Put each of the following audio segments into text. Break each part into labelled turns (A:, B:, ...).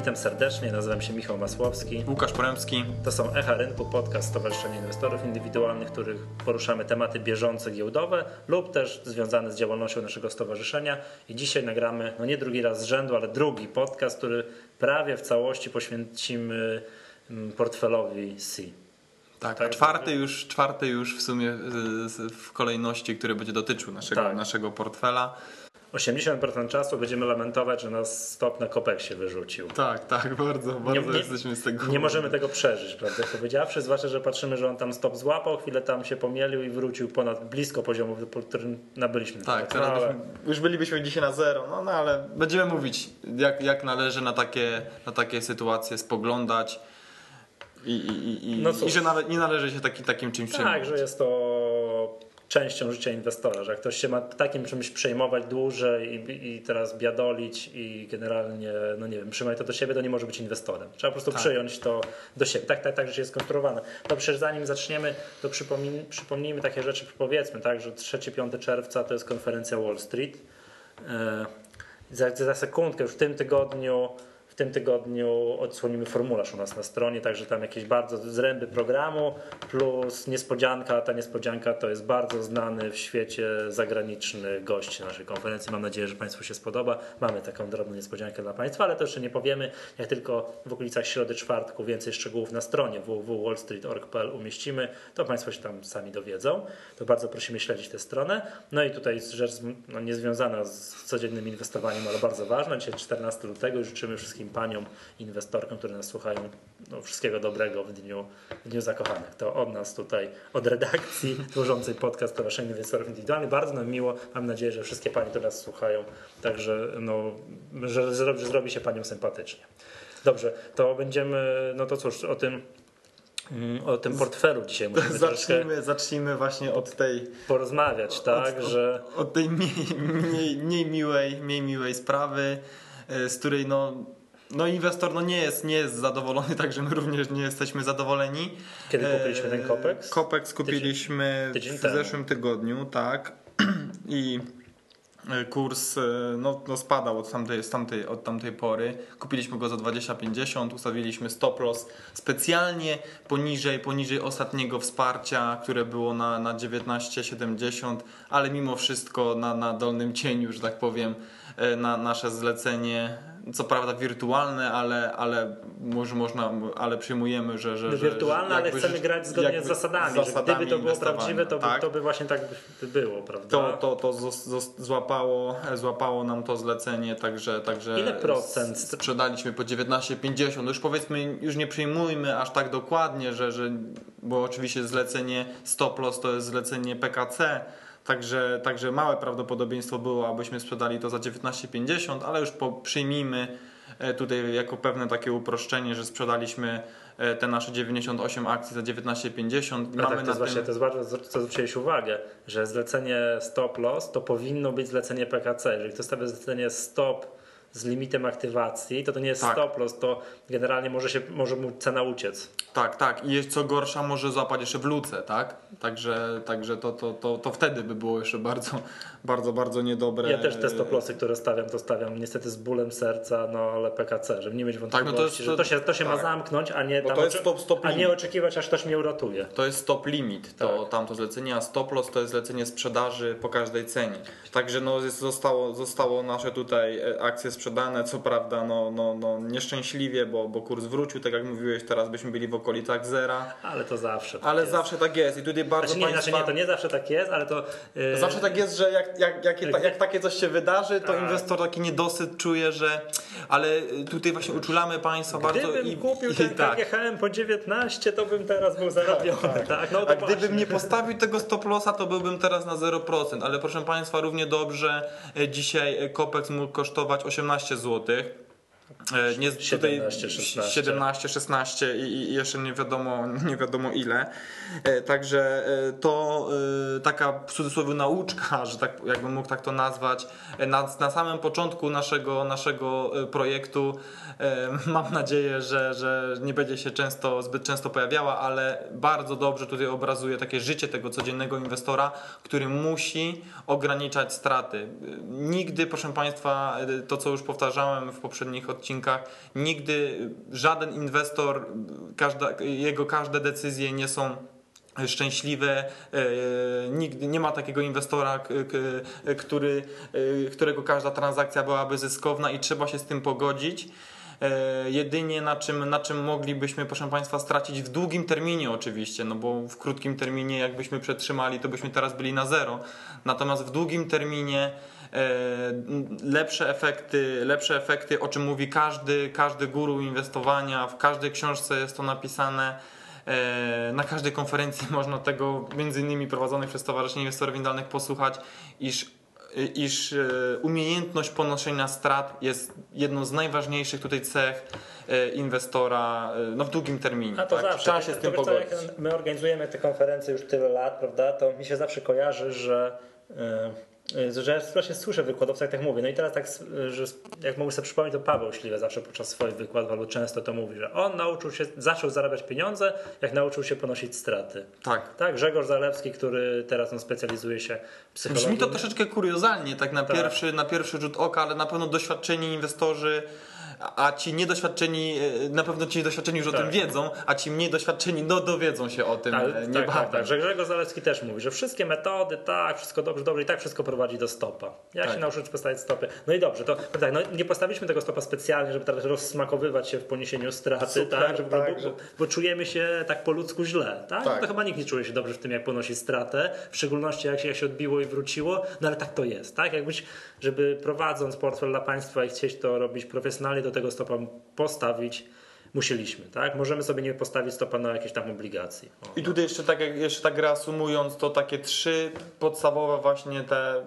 A: Witam serdecznie, nazywam się Michał Masłowski.
B: Łukasz Poremski.
A: To są Echa Rynku, podcast Stowarzyszenia Inwestorów Indywidualnych, których poruszamy tematy bieżące giełdowe lub też związane z działalnością naszego stowarzyszenia. I dzisiaj nagramy, no nie drugi raz z rzędu, ale drugi podcast, który prawie w całości poświęcimy mm, portfelowi C.
B: Tak, tak czwarty już, czwarty już w sumie w kolejności, który będzie dotyczył naszego, tak. naszego portfela.
A: 80% czasu będziemy lamentować, że nas stop na kopek się wyrzucił.
B: Tak, tak, bardzo, bardzo nie, jesteśmy z tego.
A: Nie możemy tego przeżyć, prawdę powiedziawszy, zwłaszcza, że patrzymy, że on tam stop złapał, chwilę tam się pomielił i wrócił ponad blisko poziomu, po którym nabyliśmy.
B: Tak, ale... już bylibyśmy dzisiaj na zero, no, no ale będziemy mówić, jak, jak należy na takie, na takie sytuacje spoglądać. I, i, i, no i że nie należy się taki, takim czymś
A: Tak, że jest to częścią życia inwestora, że jak ktoś się ma takim czymś przejmować dłużej i, i teraz biadolić i generalnie, no nie wiem, trzymać to do siebie, to nie może być inwestorem. Trzeba po prostu tak. przyjąć to do siebie. Tak, tak, tak, że jest skonstruowane. To przecież zanim zaczniemy, to przypomnij, przypomnijmy takie rzeczy, powiedzmy, tak, że 3-5 czerwca to jest konferencja Wall Street. Yy, za, za sekundkę, już w tym tygodniu tym tygodniu odsłonimy formularz u nas na stronie, także tam jakieś bardzo zręby programu plus niespodzianka. Ta niespodzianka to jest bardzo znany w świecie zagraniczny gość naszej konferencji. Mam nadzieję, że Państwu się spodoba. Mamy taką drobną niespodziankę dla Państwa, ale to jeszcze nie powiemy. Jak tylko w okolicach środy, czwartku więcej szczegółów na stronie www.wallstreet.org.pl umieścimy, to Państwo się tam sami dowiedzą. To bardzo prosimy śledzić tę stronę. No i tutaj rzecz no, niezwiązana z codziennym inwestowaniem, ale bardzo ważna. Dzisiaj 14 lutego życzymy wszystkim paniom inwestorkom, które nas słuchają, no, wszystkiego dobrego w dniu, w dniu zakochanych. To od nas tutaj, od redakcji tworzącej podcast Stowarzyszenia Inwestorów Indywidualnych. Bardzo nam miło. Mam nadzieję, że wszystkie panie, które nas słuchają, także no, że, że zrobi się paniom sympatycznie. Dobrze, to będziemy, no to cóż, o tym mm, o tym portfelu dzisiaj musimy
B: zacznijmy, zacznijmy właśnie od tej
A: porozmawiać, tak,
B: od,
A: że
B: od, tej mniej, mniej, mniej, miłej, mniej miłej sprawy, e, z której no no inwestor no nie, jest, nie jest zadowolony, także my również nie jesteśmy zadowoleni.
A: Kiedy kupiliśmy ten Copex?
B: Copex kupiliśmy tydzień, tydzień w zeszłym tygodniu, tak. I e, kurs e, no, no spadał od tamtej, tamtej, od tamtej pory. Kupiliśmy go za 20,50, ustawiliśmy stop loss specjalnie poniżej, poniżej ostatniego wsparcia, które było na, na 19,70, ale mimo wszystko na, na dolnym cieniu, że tak powiem, e, na nasze zlecenie co prawda wirtualne, ale, ale może można, ale przyjmujemy, że. że,
A: no wirtualne, ale chcemy grać zgodnie z zasadami. zasadami gdyby to było prawdziwe, to by, tak? to by właśnie tak by było, prawda?
B: To, to, to złapało, złapało nam to zlecenie, także. także
A: Ile procent?
B: Sprzedaliśmy po 19,50. Już powiedzmy, już nie przyjmujmy aż tak dokładnie, że, że bo oczywiście zlecenie stop loss to jest zlecenie PKC Także, także małe prawdopodobieństwo było, abyśmy sprzedali to za 19,50, ale już po, przyjmijmy e, tutaj jako pewne takie uproszczenie, że sprzedaliśmy e, te nasze 98 akcji za 19,50.
A: No tak, to jest właśnie, to jest ważne, co zwróciłeś uwagę, że zlecenie stop loss to powinno być zlecenie PKC. Jeżeli to stawia zlecenie stop z limitem aktywacji, to to nie jest tak. stop loss, to generalnie może, się, może mu cena uciec.
B: Tak, tak. I jest co gorsza, może złapać jeszcze w luce, tak? Także, także to, to, to, to wtedy by było jeszcze bardzo, bardzo, bardzo niedobre.
A: Ja też te stop lossy, które stawiam, to stawiam niestety z bólem serca, no ale PKC, żeby nie mieć wątpliwości, tak, no to jest, że to się, to się tak. ma zamknąć, a nie, tam,
B: to jest stop, stop
A: a nie oczekiwać, aż ktoś mnie uratuje.
B: To jest stop limit, to tak. tamto zlecenie, a stop loss to jest zlecenie sprzedaży po każdej cenie. Także no, zostało, zostało nasze tutaj e, akcje sprzedane, co prawda no, no, no nieszczęśliwie, bo, bo kurs wrócił, tak jak mówiłeś, teraz byśmy byli w okolicach zera.
A: Ale to zawsze tak
B: Ale
A: jest.
B: zawsze tak jest i tutaj bardzo
A: znaczy, nie, państwa... znaczy nie, to nie zawsze tak jest, ale to...
B: Yy... Zawsze tak jest, że jak, jak, jak, jak takie coś się wydarzy, to tak. inwestor taki niedosyt czuje, że... Ale tutaj właśnie uczulamy Państwa
A: Gdybym
B: bardzo...
A: Gdybym kupił i, ten i tak. KGHM po 19, to bym teraz był zarobiony. Tak, tak. tak.
B: No, A właśnie. gdybym nie postawił tego stop lossa, to byłbym teraz na 0%. Ale proszę Państwa, równie dobrze e, dzisiaj Kopex mógł kosztować 18 złotych.
A: E, nie, 17, 16.
B: 17, 16 i, i jeszcze nie wiadomo, nie wiadomo ile. E, także e, to taka w cudzysłowie nauczka, że tak jakbym mógł tak to nazwać, na, na samym początku naszego, naszego projektu mam nadzieję, że, że nie będzie się często, zbyt często pojawiała, ale bardzo dobrze tutaj obrazuje takie życie tego codziennego inwestora, który musi ograniczać straty. Nigdy, proszę Państwa, to co już powtarzałem w poprzednich odcinkach, odcinkach, nigdy żaden inwestor, każda, jego każde decyzje nie są szczęśliwe. Nigdy nie ma takiego inwestora, który, którego każda transakcja byłaby zyskowna i trzeba się z tym pogodzić. E, jedynie na czym, na czym moglibyśmy, proszę Państwa, stracić w długim terminie oczywiście, no bo w krótkim terminie jakbyśmy przetrzymali, to byśmy teraz byli na zero. Natomiast w długim terminie e, lepsze efekty, lepsze efekty, o czym mówi każdy, każdy guru inwestowania, w każdej książce jest to napisane. E, na każdej konferencji można tego, między innymi prowadzonej przez Stowarzyszenie Inwestorów Indalnych, posłuchać, iż iż e, umiejętność ponoszenia strat jest jedną z najważniejszych tutaj cech e, inwestora e, no, w długim terminie.
A: A to tak? zawsze. Trzeba się z tym pogodzić. my organizujemy te konferencje już tyle lat, prawda? To mi się zawsze kojarzy, że że ja właśnie słyszę wykładowców, jak tak mówię. No i teraz tak, że jak mogę sobie przypomnieć, to Paweł Śliwe zawsze podczas swoich wykładów albo często to mówi, że on nauczył się, zaczął zarabiać pieniądze, jak nauczył się ponosić straty.
B: Tak.
A: Tak, Grzegorz Zalewski, który teraz no, specjalizuje się psychologii.
B: Brzmi to troszeczkę kuriozalnie, tak na, tak. Pierwszy, na pierwszy rzut oka, ale na pewno doświadczeni inwestorzy a ci niedoświadczeni, e, na pewno ci niedoświadczeni już tak. o tym tak. wiedzą, a ci mniej doświadczeni no, dowiedzą się o tym Ale,
A: niebawem. Tak, tak, tak. Że Grzegorz Zalewski też mówi, że wszystkie metody, tak, wszystko dobrze, dobrze i tak wszystko prowadzi do stopa. Jak tak. się nauczyć postawić stopy? No i dobrze, to tak, no, nie postawiliśmy tego stopa specjalnie, żeby teraz rozsmakowywać się w poniesieniu straty, Super, tak, żeby, tak, bo, bo, bo, czujemy się tak po ludzku źle, tak? tak. No to chyba nikt nie czuje się dobrze w tym, jak ponosi stratę, w szczególności jak się, jak się odbiło i wróciło, no ale tak to jest, tak? Jakbyś, żeby prowadząc portfel dla państwa i chcieć to robić profesjonalnie, do tego stopa postawić musieliśmy, tak? Możemy sobie nie postawić stopa na jakieś tam obligacji.
B: O, I tutaj jeszcze tak, jeszcze tak reasumując, to takie trzy podstawowe właśnie te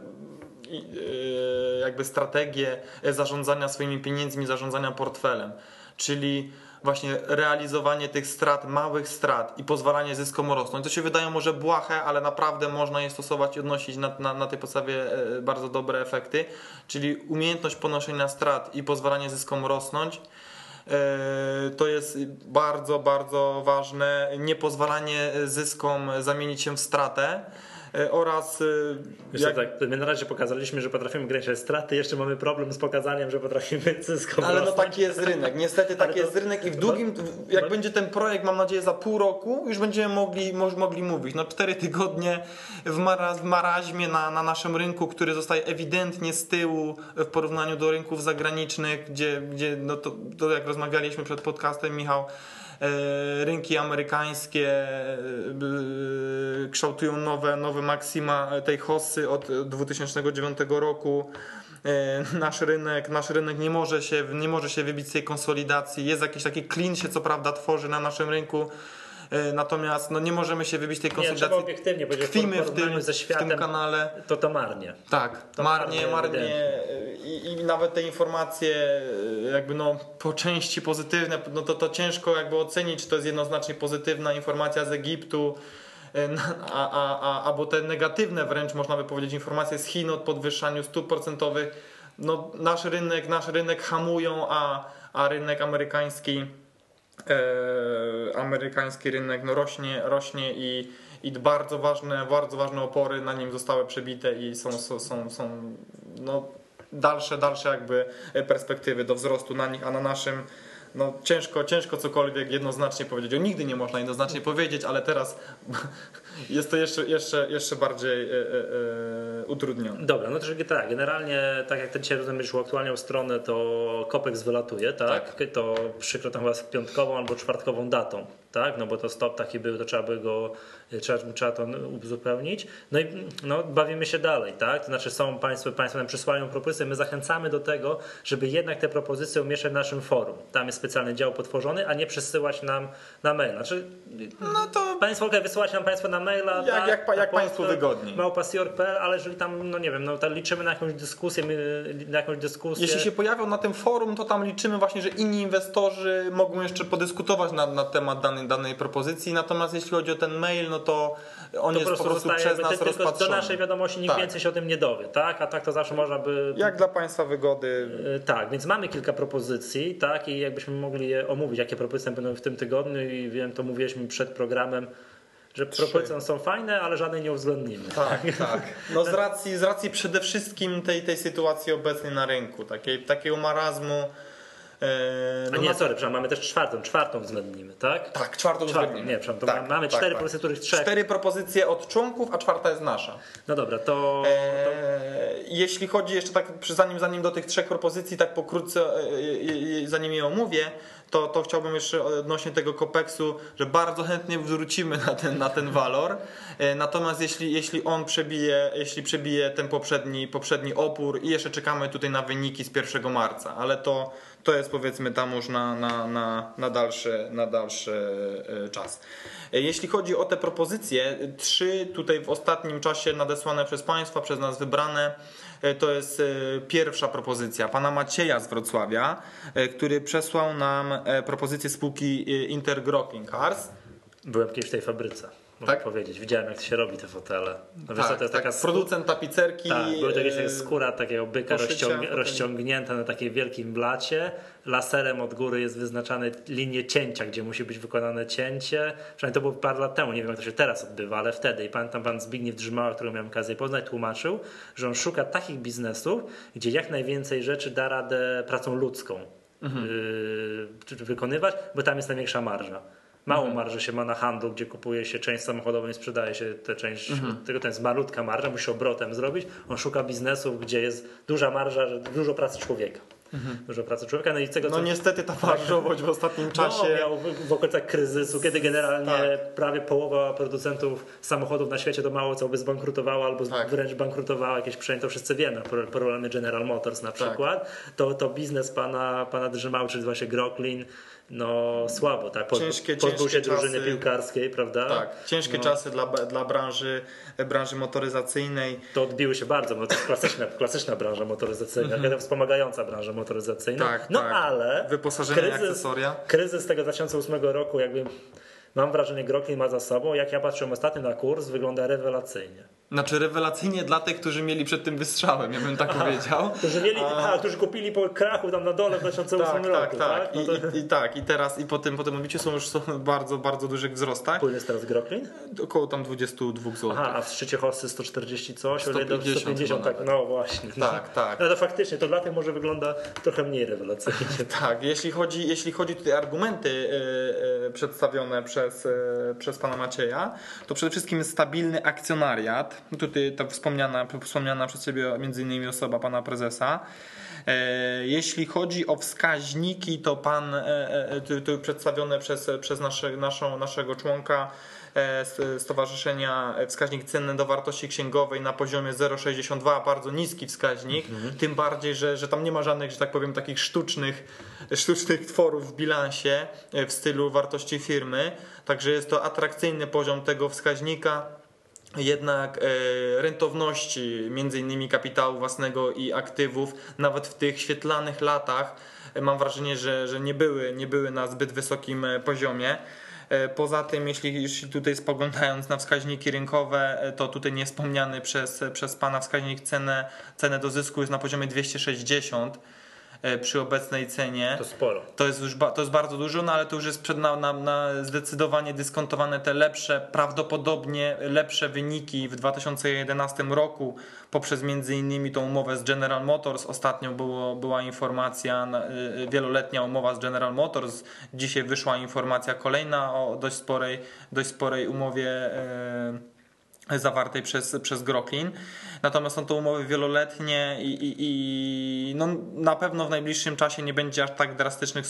B: yy, jakby strategie zarządzania swoimi pieniędzmi, zarządzania portfelem, czyli właśnie realizowanie tych strat, małych strat i pozwalanie zyskom rosnąć. To się wydaje może błahe, ale naprawdę można je stosować i odnosić na, na, na tej podstawie e, bardzo dobre efekty, czyli umiejętność ponoszenia strat i pozwalanie zyskom rosnąć. E, to jest bardzo, bardzo ważne. Nie pozwalanie zyskom zamienić się w stratę oraz... E,
A: jak... tak, my na razie pokazaliśmy, że potrafimy grać straty, jeszcze mamy problem z pokazaniem, że potrafimy zyskać.
B: Ale no taki jest rynek, niestety taki to... jest rynek i w długim, jak będzie ten projekt, mam nadzieję za pół roku, już będziemy mogli, mogli mówić. No cztery tygodnie w, maraz, w maraźmie na, na naszym rynku, który zostaje ewidentnie z tyłu w porównaniu do rynków zagranicznych, gdzie, gdzie no to, to jak rozmawialiśmy przed podcastem, Michał, E, rynki amerykańskie e, kształtują nowe, nowe maksima tej hossy od 2009 roku e, nasz rynek, nasz rynek nie może się, nie może się wybić z tej konsolidacji. Jest jakiś taki klin się co prawda tworzy na naszym rynku. Natomiast no, nie możemy się wybić tej konsolidacji. Nie,
A: obiektywnie powiedzieć, Tkwimy w tym, ze światem, w tym kanale. To to marnie.
B: Tak, to marnie, marnie. marnie i, I, nawet te informacje jakby no po części pozytywne, no to, to ciężko jakby ocenić, czy to jest jednoznacznie pozytywna informacja z Egiptu, e, a, a, a, albo te negatywne wręcz można by powiedzieć informacje z Chin o podwyższaniu stóp procentowych. No, nasz rynek, nasz rynek hamują, a, a rynek amerykański e, amerykański rynek no, rośnie, rośnie i, i bardzo ważne, bardzo ważne opory na nim zostały przebite i są, są, są, są no, dalsze, dalsze jakby perspektywy do wzrostu na nich, a na naszym no ciężko, ciężko cokolwiek jednoznacznie powiedzieć. O nigdy nie można jednoznacznie powiedzieć, ale teraz jest to jeszcze, jeszcze, jeszcze bardziej e, e, e utrudnione.
A: Dobra, no to tak, generalnie tak jak ten dzisiaj rozumiem, aktualnie o stronę, to Kopex wylatuje, tak? tak? To przykro tam chyba z piątkową albo czwartkową datą, tak? No bo to stop taki był, to trzeba by go trzeba, trzeba to uzupełnić. No i no, bawimy się dalej, tak? To znaczy są Państwo, Państwo nam przysyłają propozycje, my zachęcamy do tego, żeby jednak te propozycje umieszczać w naszym forum. Tam jest specjalny dział potworzony, a nie przesyłać nam na mail. Znaczy, no to Państwo wysyłać nam Państwo na maila.
B: Jak, tak, jak, jak Państwu wygodniej.
A: Małpa.pl, ale jeżeli tam, no nie wiem, no tam liczymy na jakąś dyskusję, na jakąś dyskusję.
B: Jeśli się pojawią na tym forum, to tam liczymy właśnie, że inni inwestorzy mogą jeszcze podyskutować na, na temat danej, danej propozycji. Natomiast jeśli chodzi o ten mail, no to on to jest po prostu, przez nas ty, rozpatrzony.
A: Do naszej wiadomości nikt tak. więcej się o tym nie dowie, tak? A tak to zawsze można by...
B: Jak dla Państwa wygody.
A: E, tak, więc mamy kilka propozycji, tak? I jakbyśmy mogli je omówić, jakie propozycje będą w tym tygodniu i wiem, to mówiliśmy przed programem, że propozycje są fajne, ale żadnej nie uwzględnimy.
B: Tak, tak. No z racji, z racji przede wszystkim tej, tej sytuacji obecnej na rynku, takiej, takiego marazmu
A: No A nie, na... sorry, przepraszam, mamy też czwartą, czwartą względnimy, tak?
B: Tak, czwartą względnimy.
A: Nie, przepraszam, to tak, mamy tak, cztery tak. propozycje, których trzech.
B: Cztery propozycje od członków, a czwarta jest nasza.
A: No dobra, to... to...
B: Jeśli chodzi jeszcze tak, zanim, zanim do tych trzech propozycji, tak pokrótce, zanim je omówię, to, to chciałbym jeszcze odnośnie tego kopeksu, że bardzo chętnie wrócimy na ten, na ten walor. E, natomiast jeśli, jeśli on przebije, jeśli przebije ten poprzedni, poprzedni opór i jeszcze czekamy tutaj na wyniki z 1 marca, ale to, to jest powiedzmy tam już na, na, na, na, dalszy, na dalszy e, czas. E, jeśli chodzi o te propozycje, trzy tutaj w ostatnim czasie nadesłane przez Państwa, przez nas wybrane, to jest e, pierwsza propozycja pana Macieja z Wrocławia, e, który przesłał nam propozycję spółki Intergrocking Cars.
A: Byłem kiedyś w tej fabryce można tak? powiedzieć. Widziałem, jak się robi te fotele.
B: No tak, to jest tak, taka producent tapicerki.
A: Tak, były takie skóra takiego byka rozciąg rozciągnięta na takiej wielkim blacie. Laserem od góry jest wyznaczane linie cięcia, gdzie musi być wykonane cięcie. Przynajmniej to było parę lat temu, nie wiem jak to się teraz odbywa, ale wtedy. I pamiętam pan Zbigniew Drzymała, którego miałem okazję poznać, tłumaczył, że on szuka takich biznesów, gdzie jak najwięcej rzeczy da radę pracą ludzką mhm. yy, wykonywać, bo tam jest największa marża. Małą mhm. marżę się ma na handlu, gdzie kupuje się część samochodową i sprzedaje się tę część, mhm. tego to jest malutka marża, musi obrotem zrobić. On szuka biznesów, gdzie jest duża marża, dużo pracy człowieka. Mhm. Dużo pracy człowieka.
B: No i tego, No co... niestety ta marżowość w ostatnim no, czasie.
A: No, miał w, w okolicach kryzysu, kiedy generalnie tak. prawie połowa producentów samochodów na świecie to mało co by zbankrutowała albo tak. wręcz bankrutowała jakieś przejęto, wszyscy wiemy, problemy General Motors na tak. przykład. Tak. To, to biznes pana, pana Drzymały, czyli właśnie Groklin, no słabo, tak? Po, ciężkie, pozbył się drużyny czasy, piłkarskiej, prawda?
B: Tak, ciężkie no. czasy dla, dla branży, branży motoryzacyjnej.
A: To odbiły się bardzo, bo to jest klasyczna, klasyczna branża motoryzacyjna, mm -hmm. wspomagająca branża motoryzacyjna. Tak, no tak. ale
B: wyposażenie kryzys, akcesoria.
A: Kryzys tego 2008 roku jakby mam wrażenie Groklin ma za sobą. Jak ja patrzę ostatnio na kurs, wygląda rewelacyjnie.
B: Znaczy rewelacyjnie dla tych, którzy mieli przed tym wystrzałem, ja bym tak powiedział.
A: Którzy, mieli, a... którzy kupili po krachu tam na dole w 2008 tak, roku. Tak, tak. tak?
B: No to... I, I, tak, i teraz i po tym, po tym odbiciu są już są bardzo, bardzo dużych wzrostach.
A: Płyn jest teraz Groklin?
B: Około tam 22 zł.
A: Aha, a w szczycie horsy 140 coś, 150, 150 tak, no właśnie.
B: Tak, tak.
A: No to faktycznie, to dla tych może wygląda trochę mniej rewelacyjnie.
B: tak, jeśli chodzi, jeśli chodzi tutaj argumenty yy, przedstawione przez, yy, przez pana Macieja, to przede wszystkim stabilny akcjonariat, tutaj ta wspomniana, wspomniana przez Ciebie między innymi osoba pana prezesa. E, jeśli chodzi o wskaźniki, to pan, e, e, to przedstawione przez, przez nasze, naszą, naszego członka Stowarzyszenia Wskaźnik Cenny do Wartości Księgowej na poziomie 0,62, bardzo niski wskaźnik, mhm. tym bardziej, że, że tam nie ma żadnych, że tak powiem, takich sztucznych, sztucznych tworów w bilansie w stylu wartości firmy, także jest to atrakcyjny poziom tego wskaźnika jednak e, rentowności między innymi kapitału własnego i aktywów nawet w tych świetlanych latach e, mam wrażenie, że, że nie, były, nie były na zbyt wysokim e, poziomie. Poza tym, jeśli, tutaj spoglądając na wskaźniki rynkowe, to tutaj niewspomniany przez, przez Pana wskaźnik cenę, cenę do zysku jest na poziomie 260 E, przy obecnej cenie.
A: To sporo.
B: To jest już to jest bardzo dużo, no ale to już jest przed na, na, na zdecydowanie dyskontowane te lepsze, prawdopodobnie lepsze wyniki w 2011 roku poprzez między innymi tą umowę z General Motors. Ostatnio było, była informacja, e, wieloletnia umowa z General Motors. Dzisiaj wyszła informacja kolejna o dość sporej, dość sporej umowie. Yy, zawartej przez, przez Groklin. Natomiast są to umowy wieloletnie i, i, i no, na pewno w najbliższym czasie nie będzie aż tak drastycznych,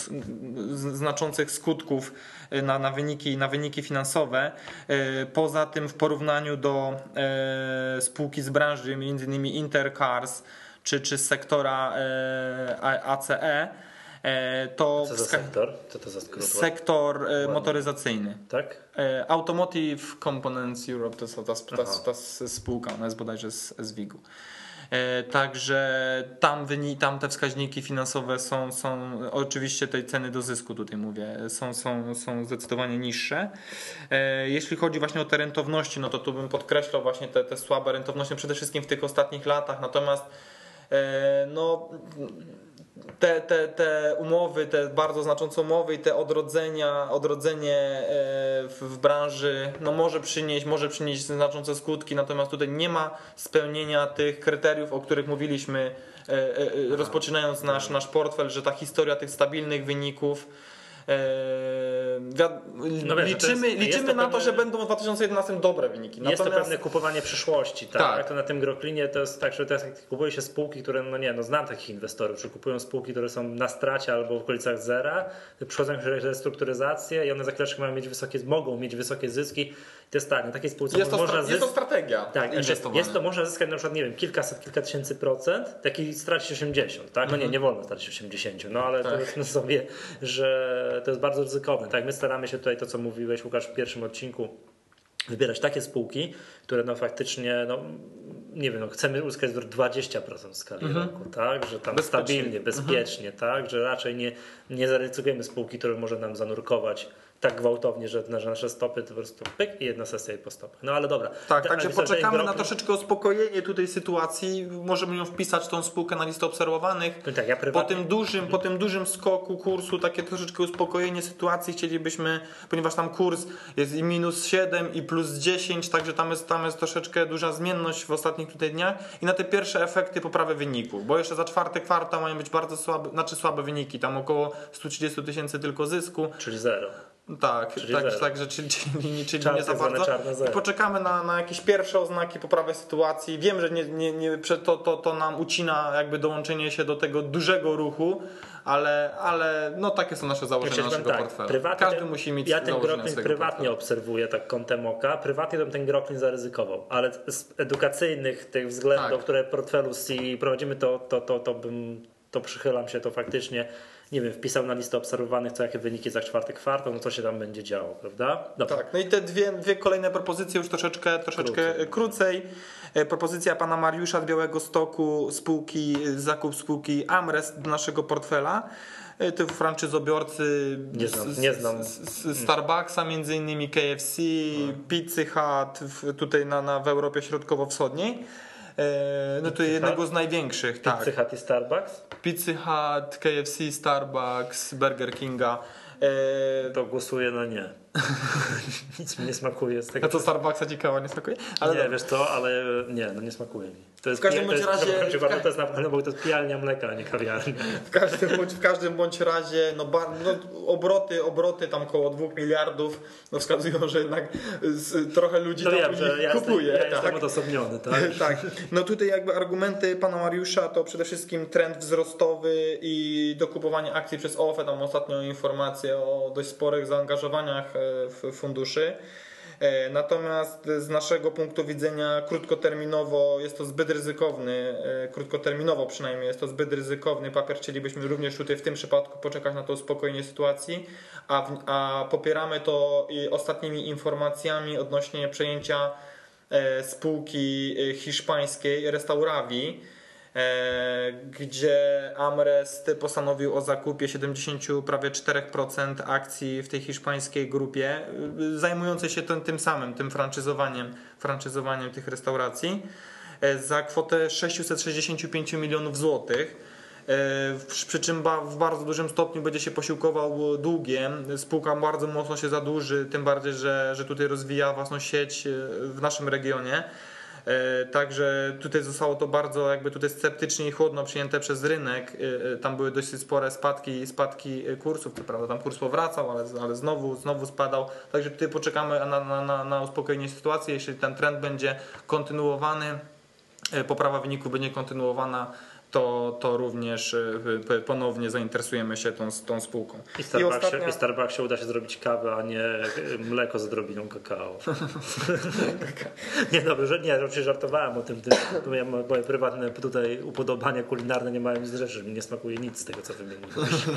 B: znaczących skutków y, na, na, wyniki, na wyniki finansowe. Y, poza tym w porównaniu do e, spółki z branży, m.in. Intercars czy, czy sektora e, ACE,
A: to Co za sektor? Co to za
B: skrót? Sektor motoryzacyjny.
A: Tak?
B: E, Automotive Components Europe to jest ta, ta, ta, spółka, ona jest bodajże z, z WIG-u. Także tam, tam te wskaźniki finansowe są, są oczywiście tej ceny do zysku tutaj mówię, są, są, są zdecydowanie niższe. Jeśli chodzi właśnie o te rentowności, no to tu bym podkreślał właśnie te, te słabe rentowności przede wszystkim w tych ostatnich latach, natomiast no te, te, te umowy, te bardzo znaczące umowy i te odrodzenia, odrodzenie e, w branży no może przynieść, może przynieść znaczące skutki, natomiast tutaj nie ma spełnienia tych kryteriów, o których mówiliśmy rozpoczynając nasz, nasz portfel, że ta historia tych stabilnych wyników Eee, no wiesz, liczymy jest, liczymy jest na to, że będą w 2011 dobre wyniki.
A: Jest Natomiast... to pewne kupowanie przyszłości. Tak? tak. To na tym Groklinie to jest tak, że teraz kupuje się spółki, które, no nie, no znam takich inwestorów, że kupują spółki, które są na stracie albo w okolicach zera, przychodzą restrukturyzację i one za chwileczkę mają mieć wysokie, mogą mieć wysokie zyski to jest tak, na takiej spółce
B: jest to, można zysk... jest to strategia
A: tak, Jest to, można zyskać na przykład, nie wiem, kilkaset, kilka tysięcy procent, taki stracić 80, tak? No nie, mhm. nie wolno stracić 80, no ale tak. powiedzmy sobie, że to jest bardzo ryzykowne, tak? My staramy się tutaj, to co mówiłeś Łukasz w pierwszym odcinku, wybierać takie spółki, które no faktycznie, no nie wiem, no chcemy uzyskać 20% w skali mhm. roku, tak? Że tam bezpiecznie. stabilnie, bezpiecznie, mhm. tak? Że raczej nie, nie zaryzykujemy spółki, które może nam zanurkować tak gwałtownie, że na nasze stopy to po prostu pyk i jedna sesja i po stopach. No ale dobra.
B: Tak, także poczekamy na troszeczkę uspokojenie tutaj sytuacji. Możemy ją wpisać tą spółkę na listę obserwowanych. No tak, ja prywatnie... po, tym dużym, po tym dużym skoku kursu, takie troszeczkę uspokojenie sytuacji chcielibyśmy, ponieważ tam kurs jest i minus 7 i plus 10, także tam jest, tam jest troszeczkę duża zmienność w ostatnich tutaj dniach i na te pierwsze efekty poprawy wyników, bo jeszcze za czwarty kwartał mają być bardzo słabe, znaczy słabe wyniki, tam około 130 tysięcy tylko zysku.
A: Czyli zero.
B: Tak, czyli tak, tak, że czyli, czyli, czyli nie za bardzo. Poczekamy na, na jakieś pierwsze oznaki poprawy sytuacji. Wiem, że nie, nie, nie, to, to, to nam ucina jakby dołączenie się do tego dużego ruchu, ale, ale no takie są nasze założenia ja naszego tak, portfela. Każdy ten, musi mieć
A: Ja ten Groklin prywatnie portfela. obserwuję tak kątem oka. Prywatnie bym ten Groklin zaryzykował, ale z edukacyjnych tych względów, tak. które w portfelu C prowadzimy, to, to, to, to bym to przychylam się, to faktycznie nie wiem, wpisał na listę obserwowanych, co jakie wyniki za czwarty kwartał, no co się tam będzie działo, prawda?
B: Dobra. Tak, no i te dwie, dwie kolejne propozycje już troszeczkę, troszeczkę krócej. krócej. E, propozycja pana Mariusza z Białego Stoku, spółki, zakup spółki Amrest do naszego portfela. E, to franczyzobiorcy
A: nie znam, nie znam.
B: Z, z Starbucksa między innymi KFC, no. Pizzy Hut tutaj na, na w Europie Środkowo-Wschodniej. E, no to jednego z największych.
A: Pizza tak. Hut i Starbucks?
B: Pizza Hut, KFC, Starbucks, Burger Kinga.
A: E, to głosuję na nie. Nic mi nie smakuje z tego.
B: A to Starbucksa ci kawa nie smakuje?
A: Ale nie, no. wiesz to, ale nie, no nie smakuje mi.
B: To jest w każdym bądź razie.
A: To jest, to jest na pewno, bo to jest pijalnia mleka, a nie kawiarnia.
B: W każdym bądź, w każdym bądź razie, no, no, obroty, obroty tam około 2 miliardów no, wskazują, że jednak z, trochę ludzi
A: no
B: tam
A: wiem, że ja kupuje. Jestem, ja
B: tak.
A: jestem odosobniony, tak?
B: tak. No tutaj jakby argumenty pana Mariusza to przede wszystkim trend wzrostowy i dokupowanie akcji przez OFE. Tam ostatnią informację o dość sporych zaangażowaniach e, funduszy. E, natomiast z naszego punktu widzenia krótkoterminowo jest to zbyt ryzykowny, e, krótkoterminowo przynajmniej jest to zbyt ryzykowny papier. Chcielibyśmy również tutaj w tym przypadku poczekać na to uspokojenie sytuacji, a, a popieramy to ostatnimi informacjami odnośnie przejęcia e, spółki hiszpańskiej Restaurawi gdzie Amrest postanowił o zakupie 70 prawie 4% akcji w tej hiszpańskiej grupie, e, zajmującej się tym, tym samym, tym franczyzowaniem, franczyzowaniem tych restauracji e, za kwotę 665 milionów złotych. Przy czym w bardzo dużym stopniu będzie się posiłkował długiem. Spółka bardzo mocno się zadłuży, tym bardziej, że, że tutaj rozwija własną sieć w naszym regionie. E, także tutaj zostało to bardzo jakby tutaj sceptycznie i chłodno przyjęte przez rynek. E, e, tam były dość spore spadki, spadki kursów, co prawda tam kurs powracał, ale, ale znowu, znowu spadał. Także tutaj poczekamy na, na, na, na uspokojenie sytuacji. Jeśli ten trend będzie kontynuowany, poprawa wyniku będzie kontynuowana, to, to również y, ponownie zainteresujemy się tą, tą spółką.
A: I Starbucksie, I, ostatnia... I Starbucksie uda się zrobić kawę, a nie mleko z odrobiną kakao. nie dobrze, że nie, oczywiście żartowałem o tym, bo ja, moje prywatne tutaj upodobania kulinarne nie mają nic do rzeczy, mi nie smakuje nic z tego, co wymieniliśmy.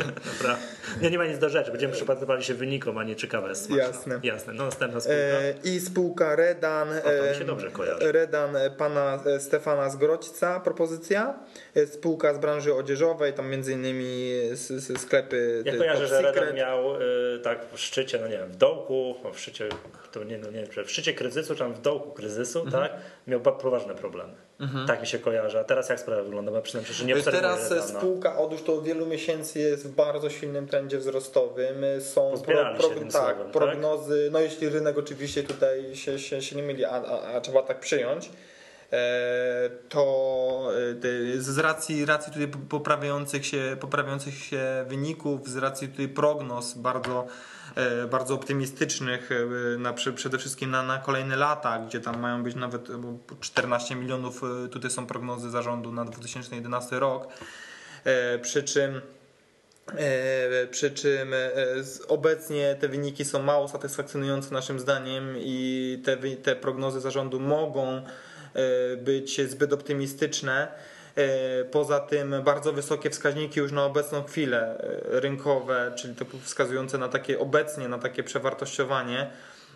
A: nie, nie ma nic do rzeczy, będziemy przypatrywali się wynikom, a nie czy kawa jest smaczna.
B: Jasne.
A: Jasne. No następna spółka.
B: E, I spółka Redan.
A: O, to mi się dobrze kojarzy.
B: Redan pana e, Stefana Zgrodźca propozycja spółka z branży odzieżowej, tam między innymi sklepy.
A: Ja kojarzę, że Redan miał tak w szczycie, no nie wiem, w dołku, w szczycie, to nie, no nie wiem, w szczycie kryzysu, czy tam w dołku kryzysu, mhm. tak, miał poważne problemy. Mhm. Tak mi się kojarzy. A teraz jak sprawa wygląda? Bo przynajmniej, że nie
B: Teraz spółka Otóż to wielu miesięcy jest w bardzo silnym trendzie wzrostowym. Są pro, pro, tak, słowem, prognozy, tak? no jeśli rynek oczywiście tutaj się, się, się nie myli, a, a, a trzeba tak przyjąć e, to e, z racji, racji tutaj poprawiających się, poprawiających się wyników, z racji tutaj prognoz bardzo E, bardzo optymistycznych e, na, przede wszystkim na, na kolejne lata, gdzie tam mają być nawet 14 e, milionów, tutaj są prognozy zarządu na 2011 rok. Przy czym przy czym obecnie te wyniki są mało satysfakcjonujące naszym zdaniem i te, te prognozy zarządu mogą być zbyt optymistyczne. E, poza tym bardzo wysokie wskaźniki już na obecną chwilę e, rynkowe, czyli to wskazujące na takie obecnie, na takie przewartościowanie.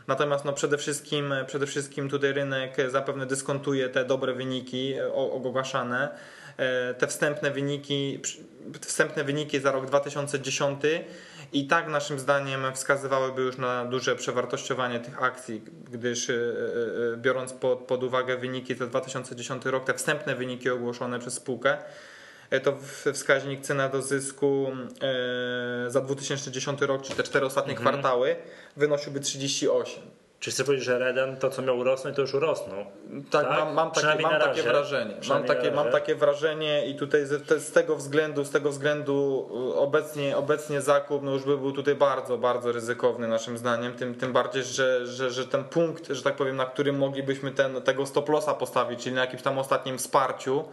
B: Natomiast no przede, wszystkim, przede wszystkim tutaj rynek zapewne dyskontuje te dobre wyniki ogłaszane. E, te wstępne wyniki, wstępne wyniki za rok 2010 i tak naszym zdaniem wskazywałyby już na duże przewartościowanie tych akcji, gdyż e, e, biorąc pod, pod uwagę wyniki za 2010 rok, te wstępne wyniki ogłoszone przez spółkę, to wskaźnik cena do zysku za 2010 rok, czy te cztery ostatnie mhm. kwartały, wynosiłby 38.
A: Czy chcę powiedzieć, że Reden to, co miał urosnąć, to już urosnął?
B: Tak, tak? mam, mam, takie, mam takie wrażenie. Mam takie, mam takie wrażenie i tutaj z, z, tego względu, z tego względu y, obecnie, obecnie zakup no już by był tutaj bardzo, bardzo ryzykowny naszym zdaniem. Tym, tym bardziej, że, że, że ten punkt, że tak powiem, na którym moglibyśmy ten, tego stop lossa postawić, czyli na jakimś tam ostatnim wsparciu,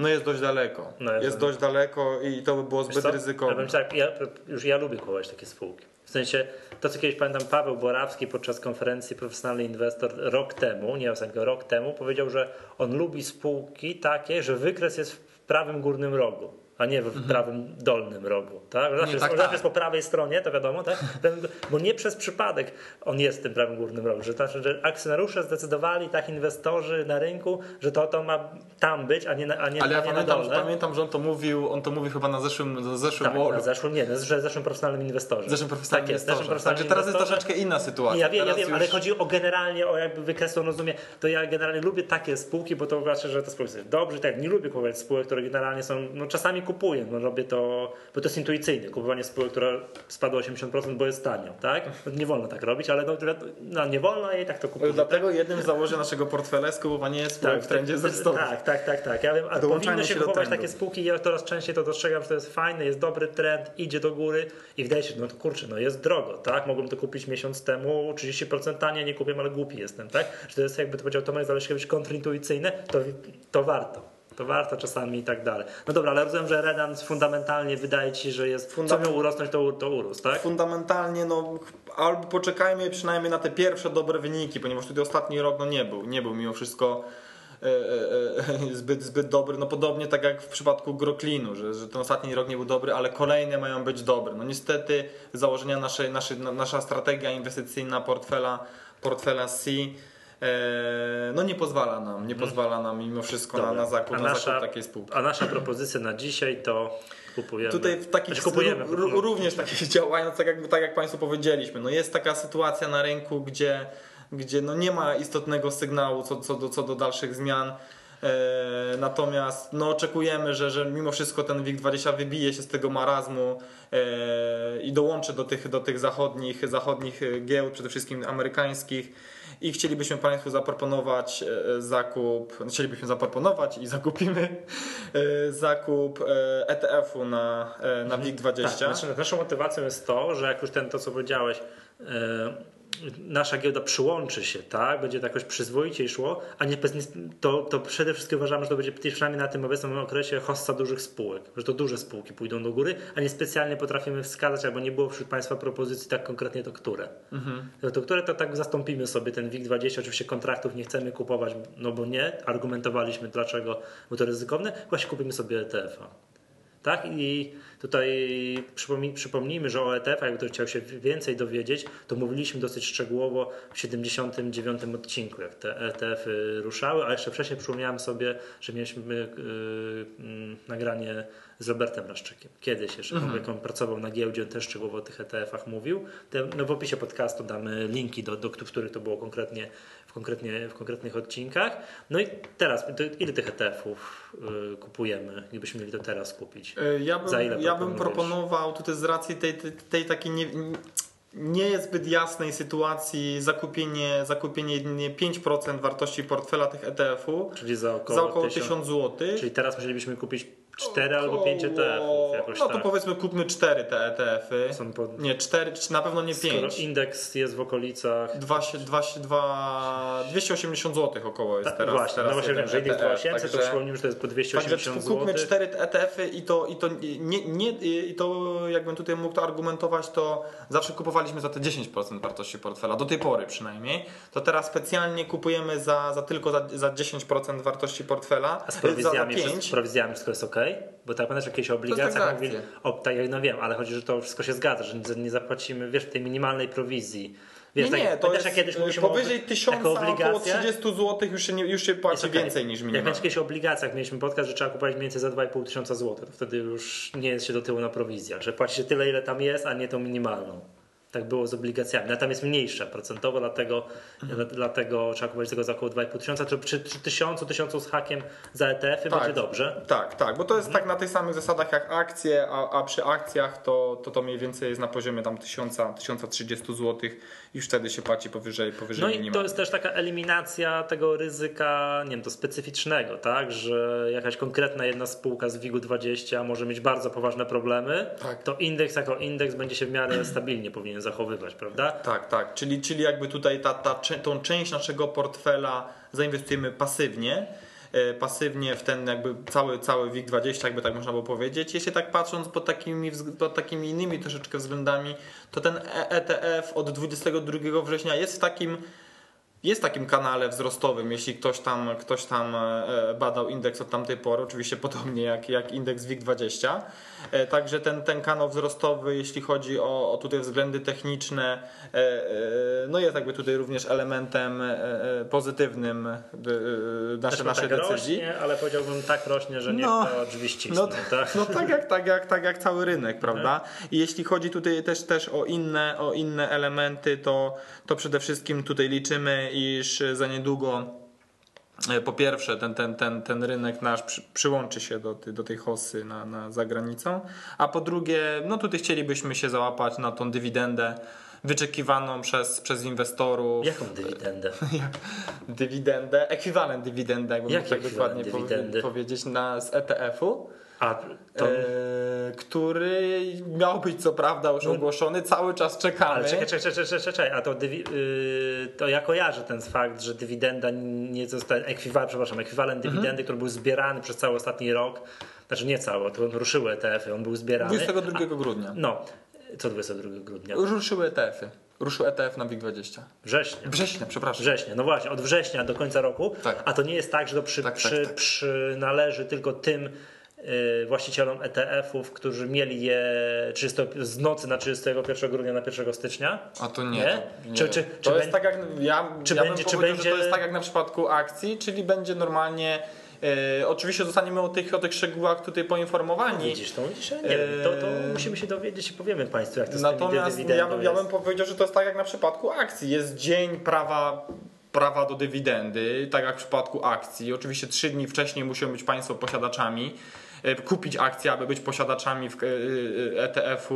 B: no jest dość daleko. No jest, jest dość daleko i to by było zbyt ryzykowne.
A: Ja, tak, ja, już ja lubię kupować takie spółki. W sensie, to co kiedyś pamiętam, Paweł Borawski podczas konferencji Profesjonalny Inwestor rok temu, nie ostatnio, rok temu, powiedział, że on lubi spółki takie, że wykres jest w prawym górnym rogu a nie w mhm. prawym dolnym rogu. Tak? Zawsze, nie, tak, jest, tak. jest po prawej stronie, to wiadomo, tak? bo nie przez przypadek on jest w tym prawym górnym rogu. Że, znaczy, że akcjonariusze zdecydowali, tak inwestorzy na rynku, że to, to ma tam być, a nie, na, a nie,
B: Ale
A: ja
B: nie pamiętam, że, pamiętam, że on to mówił, on to mówił chyba na zeszłym, na zeszłym
A: tak, na zeszłym, nie, na zeszłym profesjonalnym inwestorze.
B: Zeszłym profesjonalnym tak jest, zeszłym profesjonalnym Także teraz jest troszeczkę inna sytuacja.
A: Nie, ja wiem, ja wiem, już... ale chodzi o generalnie, o jakby wykres, rozumie, to ja generalnie lubię takie spółki, bo to znaczy, że te spółki są dobrze, tak, nie lubię kupować spółek, które generalnie są, no czasami kupuję, no robię to, bo to jest intuicyjne. Kupowanie spółek, która spadła 80%, bo jest tanio, tak? Nie wolno tak robić, ale no, no nie wolno i tak to kupuję.
B: Dlatego tak? jednym z założeń naszego portfela jest kupowanie spółek tak, w trendzie wzrostowym.
A: Tak, tak, tak, tak. Ja wiem, a powinno się kupować takie spółki, ja coraz częściej to dostrzegam, że to jest fajne, jest dobry trend, idzie do góry i wydaje się, no to kurczę, no jest drogo, tak? Mogłem to kupić miesiąc temu, 30% taniej, nie kupię, ale głupi jestem, tak? Że to jest jakby to powiedział Tomek, być kontrintuicyjne, to, to warto to warto czasami i tak dalej. No dobra, ale rozumiem, że Redan fundamentalnie wydaje ci, że jest, Fundament... co miał urosnąć, to, to urósł, tak?
B: Fundamentalnie, no albo poczekajmy przynajmniej na te pierwsze dobre wyniki, ponieważ tutaj ostatni rok no nie był, nie był mimo wszystko e, e, e, zbyt, zbyt dobry. No podobnie tak jak w przypadku Groklinu, że, że ten ostatni rok nie był dobry, ale kolejne mają być dobre. No niestety założenia naszej, naszej, nasza strategia inwestycyjna portfela, portfela C no nie pozwala nam, nie mhm. pozwala nam mimo wszystko na, na zakup, a na nasza, zakup takiej spółki.
A: A nasza propozycja na dzisiaj to kupujemy.
B: Tutaj w takich znaczy kupujemy, również takie działania, no tak jak, tak jak Państwu powiedzieliśmy, no jest taka sytuacja na rynku, gdzie, gdzie no nie ma istotnego sygnału co, co, do, co do dalszych zmian. E, natomiast no, oczekujemy, że, że mimo wszystko ten WIG20 wybije się z tego marazmu e, i dołączy do tych, do tych zachodnich, zachodnich giełd, przede wszystkim amerykańskich i chcielibyśmy Państwu zaproponować e, zakup, chcielibyśmy zaproponować i zakupimy e, zakup ETF-u e na, na WIG20. Tak,
A: znaczy naszą motywacją jest to, że jak już ten to co powiedziałeś nasza giełda przyłączy się, tak, będzie to jakoś przyzwoicie szło, a nie, to, to przede wszystkim uważamy, że to będzie przynajmniej na tym obecnym okresie hossa dużych spółek, że to duże spółki pójdą do góry, a nie specjalnie potrafimy wskazać, albo nie było wśród Państwa propozycji tak konkretnie to które. Mhm. To które to tak zastąpimy sobie ten WIG20, oczywiście kontraktów nie chcemy kupować, no bo nie, argumentowaliśmy dlaczego, bo to ryzykowne, właśnie kupimy sobie ETF-a. Tak? I tutaj przypomnij, przypomnijmy, że o ETF, jakby ktoś chciał się więcej dowiedzieć, to mówiliśmy dosyć szczegółowo w 79 odcinku, jak te ETF-y ruszały, a jeszcze wcześniej przypomniałem sobie, że mieliśmy yy, yy, nagranie z Robertem Raszczykiem. Kiedyś jeszcze, mhm. jak on pracował na giełdzie, on też szczegółowo o tych ETF-ach mówił. Te, no w opisie podcastu damy linki, do, do, w których to było konkretnie w, konkretnie w konkretnych odcinkach. No i teraz, ile tych ETF-ów y, kupujemy, gdybyśmy mieli to teraz kupić?
B: Y, ja bym, ja bym proponował tutaj z racji tej, tej, tej takiej nie, nie jest zbyt jasnej sytuacji zakupienie, zakupienie jedynie 5% wartości portfela tych ETF-u.
A: Czyli za około,
B: za około 1000 zł.
A: Czyli teraz musielibyśmy kupić 4 albo 5 ETF-ów.
B: Jakoś no to tak. powiedzmy kupmy 4 te ETF-y. Są pod... Nie, 4, na pewno nie 5. Skoro
A: indeks jest w okolicach.
B: 2, 2, 2, 280 zł około jest Ta, teraz.
A: Właśnie,
B: teraz
A: no właśnie wiem, że indeks 2800, także, to przypomnijmy, że to jest po 280 zł.
B: Kupmy 4 ETF-y i to, i to, nie, nie, i to jakbym tutaj mógł to argumentować, to zawsze kupowaliśmy za te 10% wartości portfela, do tej pory przynajmniej. To teraz specjalnie kupujemy za, za tylko za, za 10% wartości portfela.
A: A z prowizjami, za, za z prowizjami wszystko jest ok? Bo tak pamiętasz, jakieś obligacjach mówili, o, tak jak no wiem, ale chodzi, że to wszystko się zgadza, że nie zapłacimy, wiesz, tej minimalnej prowizji. Wiesz,
B: nie, nie, tak, to jest, kiedyś mówiliśmy powyżej 1000 około 30 zł już się, nie, już się płaci okay. więcej niż minimalnie.
A: Jak na jakichś obligacjach mieliśmy podcast, że trzeba kupować mniej więcej za 2,5 tysiąca złotych, to wtedy już nie jest się do tyłu na prowizjach, że płaci się tyle, ile tam jest, a nie tą minimalną. Tak było z obligacjami. Tam jest mniejsza procentowo, dlatego, mhm. dlatego trzeba kupować tego za około 2,5 tysiąca. Czy przy 1000, 1000 z hakiem za ETF-y tak, będzie dobrze?
B: Tak, tak, bo to jest mhm. tak na tych samych zasadach jak akcje, a, a przy akcjach to, to to mniej więcej jest na poziomie tam 1000, 1030 zł już wtedy się płaci powyżej, powyżej
A: No i to jest też taka eliminacja tego ryzyka, nie wiem, to specyficznego, tak, że jakaś konkretna jedna spółka z WIG-20 może mieć bardzo poważne problemy, tak. to indeks jako indeks będzie się w miarę stabilnie powinien zachowywać, prawda?
B: Tak, tak, czyli, czyli jakby tutaj ta, ta, tą część naszego portfela zainwestujemy pasywnie, E, pasywnie w ten jakby cały, cały WIG20, jakby tak można było powiedzieć. Jeśli tak patrząc pod takimi, pod takimi innymi troszeczkę względami, to ten ETF od 22 września jest w takim jest takim kanale wzrostowym, jeśli ktoś tam, ktoś tam e, badał indeks od tamtej pory, oczywiście podobnie jak, jak indeks WIG20. E, także ten, ten kanał wzrostowy, jeśli chodzi o, o tutaj względy techniczne, e, no jest jakby tutaj również elementem pozytywnym nasze, naszej tak decyzji.
A: Rośnie, ale powiedziałbym tak rośnie, że nie no, to oczywiście.
B: No, tak? no tak, jak, tak, jak, tak jak cały rynek, prawda? I jeśli chodzi tutaj też, też o, inne, o inne elementy, to, to przede wszystkim tutaj liczymy iż za niedługo e, po pierwsze ten, ten, ten, ten rynek nasz przy, przyłączy się do, do tej hosy na, na za granicą, a po drugie, no tutaj chcielibyśmy się załapać na tą dywidendę wyczekiwaną przez, przez inwestorów.
A: Jaką dywidendę?
B: dywidendę, ekwiwalent dywidendy, jakbym tak dokładnie powiedzieć, na, z ETF-u. A to... E, który miał być co prawda już no. ogłoszony, cały czas czekamy. Ale
A: czekaj, czekaj, czekaj, czekaj, a to, yy, to ja kojarzę ten fakt, że dywidenda nie została, ekwiwalent, przepraszam, ekwiwalent mhm. dywidendy, który był zbierany przez cały ostatni rok, znaczy nie cały, to ruszyły ETF-y, on był zbierany.
B: 22 a, grudnia.
A: No, co 22 grudnia?
B: Ruszyły ETF-y. Ruszył ETF na WIG20.
A: Września.
B: Września, przepraszam.
A: Września, no właśnie, od września do końca roku. Tak. A to nie jest tak, że to przy, tak, przy, tak, tak. przynależy tylko tym Y, właścicielom ETF-ów, którzy mieli je 30, z nocy na 31 grudnia na 1 stycznia?
B: A to nie. nie?
A: nie. Czy, czy,
B: to czy jest tak jak ja, czy ja będzie, czy będzie... to jest tak jak na przypadku akcji, czyli będzie normalnie E, oczywiście zostaniemy o tych, o tych szczegółach tutaj poinformowani. No
A: widzisz, to, widzisz, nie wiem, to, to musimy się dowiedzieć i powiemy Państwu, jak to
B: Natomiast ja, bym, ja bym powiedział, że to jest tak jak na przypadku akcji. Jest dzień prawa prawa do dywidendy, tak jak w przypadku akcji. Oczywiście trzy dni wcześniej muszą być Państwo posiadaczami. E, kupić akcje, aby być posiadaczami ETF-u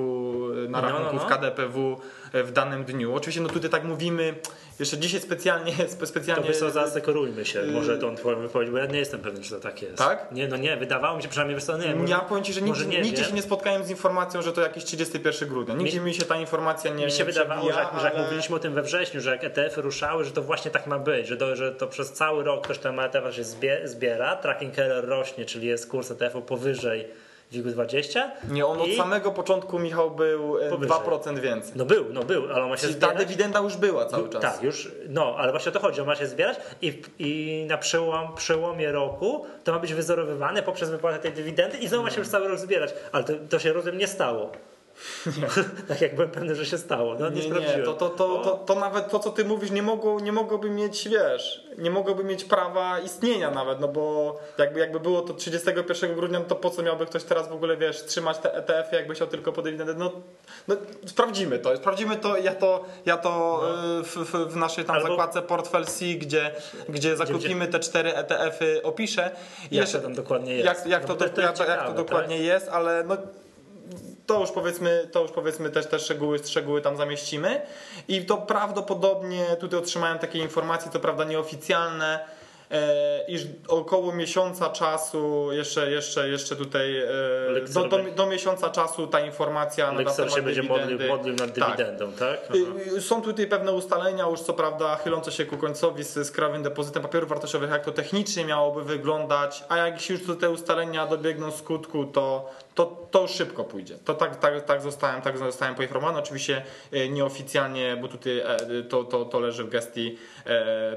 B: e, e, na rachunku no, no, no. w KDPW w danym dniu. Oczywiście no tutaj tak mówimy, jeszcze dzisiaj specjalnie... specjalnie
A: to co, zasekorujmy się, może tą twoją wypowiedź, bo ja nie jestem pewien, czy to tak jest.
B: Tak?
A: Nie, no nie, wydawało mi się przynajmniej, że to nie. Może,
B: ja powiem Ci, że nigdzie, nie, nigdzie się nie spotkałem z informacją, że to jakiś 31 grudnia. Nigdzie mi, mi się ta informacja nie
A: Mi się nie wydawało, że, jak, ale... że jak mówiliśmy o tym we wrześniu, że jak ETF-y ruszały, że to właśnie tak ma być, że to, że to przez cały rok ktoś ten ETF się zbiera, tracking error rośnie, czyli jest kurs ETF-u powyżej WIG-20.
B: Nie, on od samego początku, Michał, był e, powyżej. 2% więcej.
A: No był, no był, ale on ma się Czyli zbierać.
B: ta dywidenda już była cały czas.
A: Tak, już, no, ale właśnie o to chodzi, on ma się zbierać i, i na przełom, przełomie roku to ma być wyzerowywane poprzez wypłatę tej dywidendy i znowu ma się już cały rok zbierać, ale to, to się rozumiem nie stało. tak jak byłem pewny, że się stało. No, nie, nie, nie
B: to, to, to, to, to nawet to, co ty mówisz, nie, mogło, nie mogłoby mieć, wiesz, nie mogłoby mieć prawa istnienia nawet, no bo jakby, jakby było to 31 grudnia, no to po co miałby ktoś teraz w ogóle, wiesz, trzymać te ETF-y, jakby chciał tylko po no, no sprawdzimy to, sprawdzimy to, ja to, ja to no. w, w, w, naszej tam Albo... zakładce Portfel C, gdzie, gdzie zakupimy te cztery ETF-y, opiszę.
A: Jak jeszcze, to tam dokładnie jest.
B: Jak, jak, no, to, to, jak, jak to dokładnie tak? jest, ale no to już powiedzmy, to już powiedzmy też te szczegóły, szczegóły tam zamieścimy. I to prawdopodobnie tutaj otrzymałem takie informacje, to prawda nieoficjalne, iż około miesiąca czasu, jeszcze, jeszcze, jeszcze tutaj e, do, do, do, miesiąca czasu ta informacja
A: na temat się będzie modlił, modlił nad tak. dywidendą, tak? tak?
B: Są tutaj pewne ustalenia już co prawda chylące się ku końcowi z, z krajowym depozytem papierów wartościowych, jak to technicznie miałoby wyglądać, a jak już te ustalenia dobiegną skutku, to, to, to szybko pójdzie. To tak, tak, tak, zostałem, tak zostałem poinformowany. Oczywiście e, nieoficjalnie, bo tutaj to, to, to leży w gestii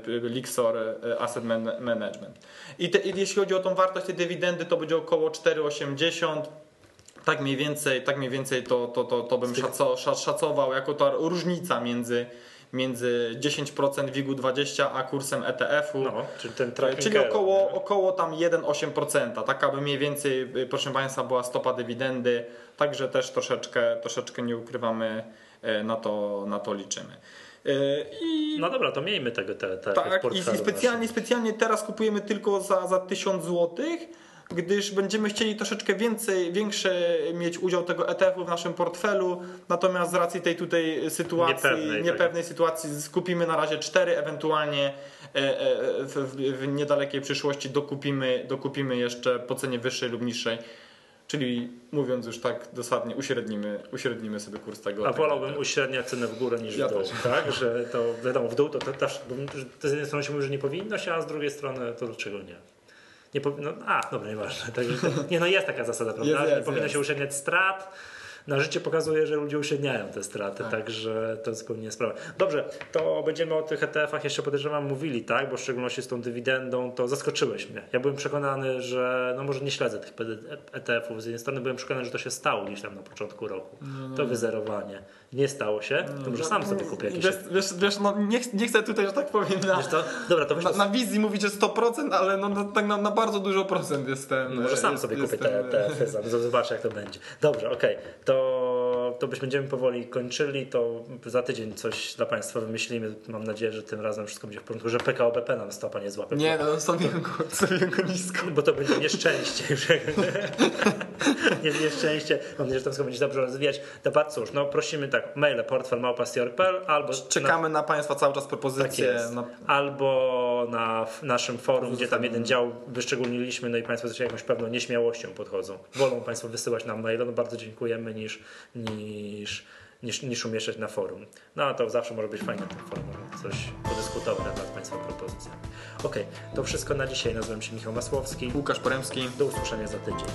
B: Lixor Asset Management. I, te, I, jeśli chodzi o tą wartość tej dywidendy, to będzie około 4,80 tak mniej więcej, tak mniej więcej to, to, to, to bym szacował jako ta różnica między między 10% WIG-20 a kursem ETF-u. No,
A: czyli, ten
B: czyli około, około tam 1,8%. Taka by mniej więcej, y, proszę Państwa, była stopa dywidendy. Także też troszeczkę, troszeczkę nie ukrywamy, y, na to, na to liczymy.
A: E, I, no dobra, to miejmy tego te, te
B: Tak, i, i specjalnie, specjalnie teraz kupujemy tylko za, za 1000 złotych gdyż będziemy chcieli troszeczkę więcej, większe mieć udział tego ETF-u w naszym portfelu, natomiast z racji tej tutaj sytuacji, niepewnej, niepewnej tak. sytuacji skupimy na razie cztery, ewentualnie e, e, w, w niedalekiej przyszłości dokupimy, dokupimy jeszcze po cenie wyższej lub niższej Czyli mówiąc już tak dosadnie, uśrednimy, uśrednimy sobie kurs tego.
A: A wolałbym uśredniać cenę w górę niż ja w dół. Też. Tak, że to wiadomo, w dół to, to też, to z jednej strony się mówi, że nie powinno się, a z drugiej strony to dlaczego nie? Nie powinno, a dobra, nieważne. Także to, nie, no jest taka zasada, prawda? Jest, jest, nie powinno jest. się uśredniać strat na życie pokazuje, że ludzie uśredniają te straty, tak. także to zupełnie sprawa. Dobrze, to będziemy o tych ETF-ach jeszcze podejrzewam mówili, tak? Bo w szczególności z tą dywidendą to zaskoczyłeś mnie. Ja byłem przekonany, że no może nie śledzę tych ETF-ów. Z jednej strony byłem przekonany, że to się stało gdzieś tam na początku roku. No, no. To wyzerowanie. Nie stało się, to może sam sobie kupię jakieś.
B: Wiesz, wiesz, wiesz no nie, nie chcę tutaj, że tak powiem, na, to? Dobra, to na, na wizji mówić, że 100%, ale no, no, tak na, na bardzo dużo procent jestem.
A: Może sam sobie kupię te ETF-y, zobaczę jak to będzie. Dobrze, okej. Okay. To to byśmy będziemy powoli kończyli, to za tydzień coś dla Państwa wymyślimy. Mam nadzieję, że tym razem wszystko będzie w porządku, że PKO BP nam stopa nie złapie.
B: Nie, no stawiam go, stawiam go nisko.
A: Bo to będzie nieszczęście. nie, nieszczęście. Mam nadzieję, że to wszystko będzie dobrze rozwijać. To bardzo cóż, no prosimy tak, maile portfelmałpa.pl albo...
B: Czekamy na, na Państwa cały czas propozycje. Tak
A: na... Albo na naszym forum, gdzie tam jeden dział wyszczególniliśmy, no i Państwo z jakąś pewną nieśmiałością podchodzą. Wolą Państwo wysyłać nam maile, no bardzo dziękujemy, niż, niż, niż, niż umieszczać na forum. No a to zawsze może być fajne na tym forum, coś podyskutować na temat Państwa propozycjami. Ok, to wszystko na dzisiaj. Nazywam się Michał Masłowski.
B: Łukasz Poremski.
A: Do usłyszenia za tydzień.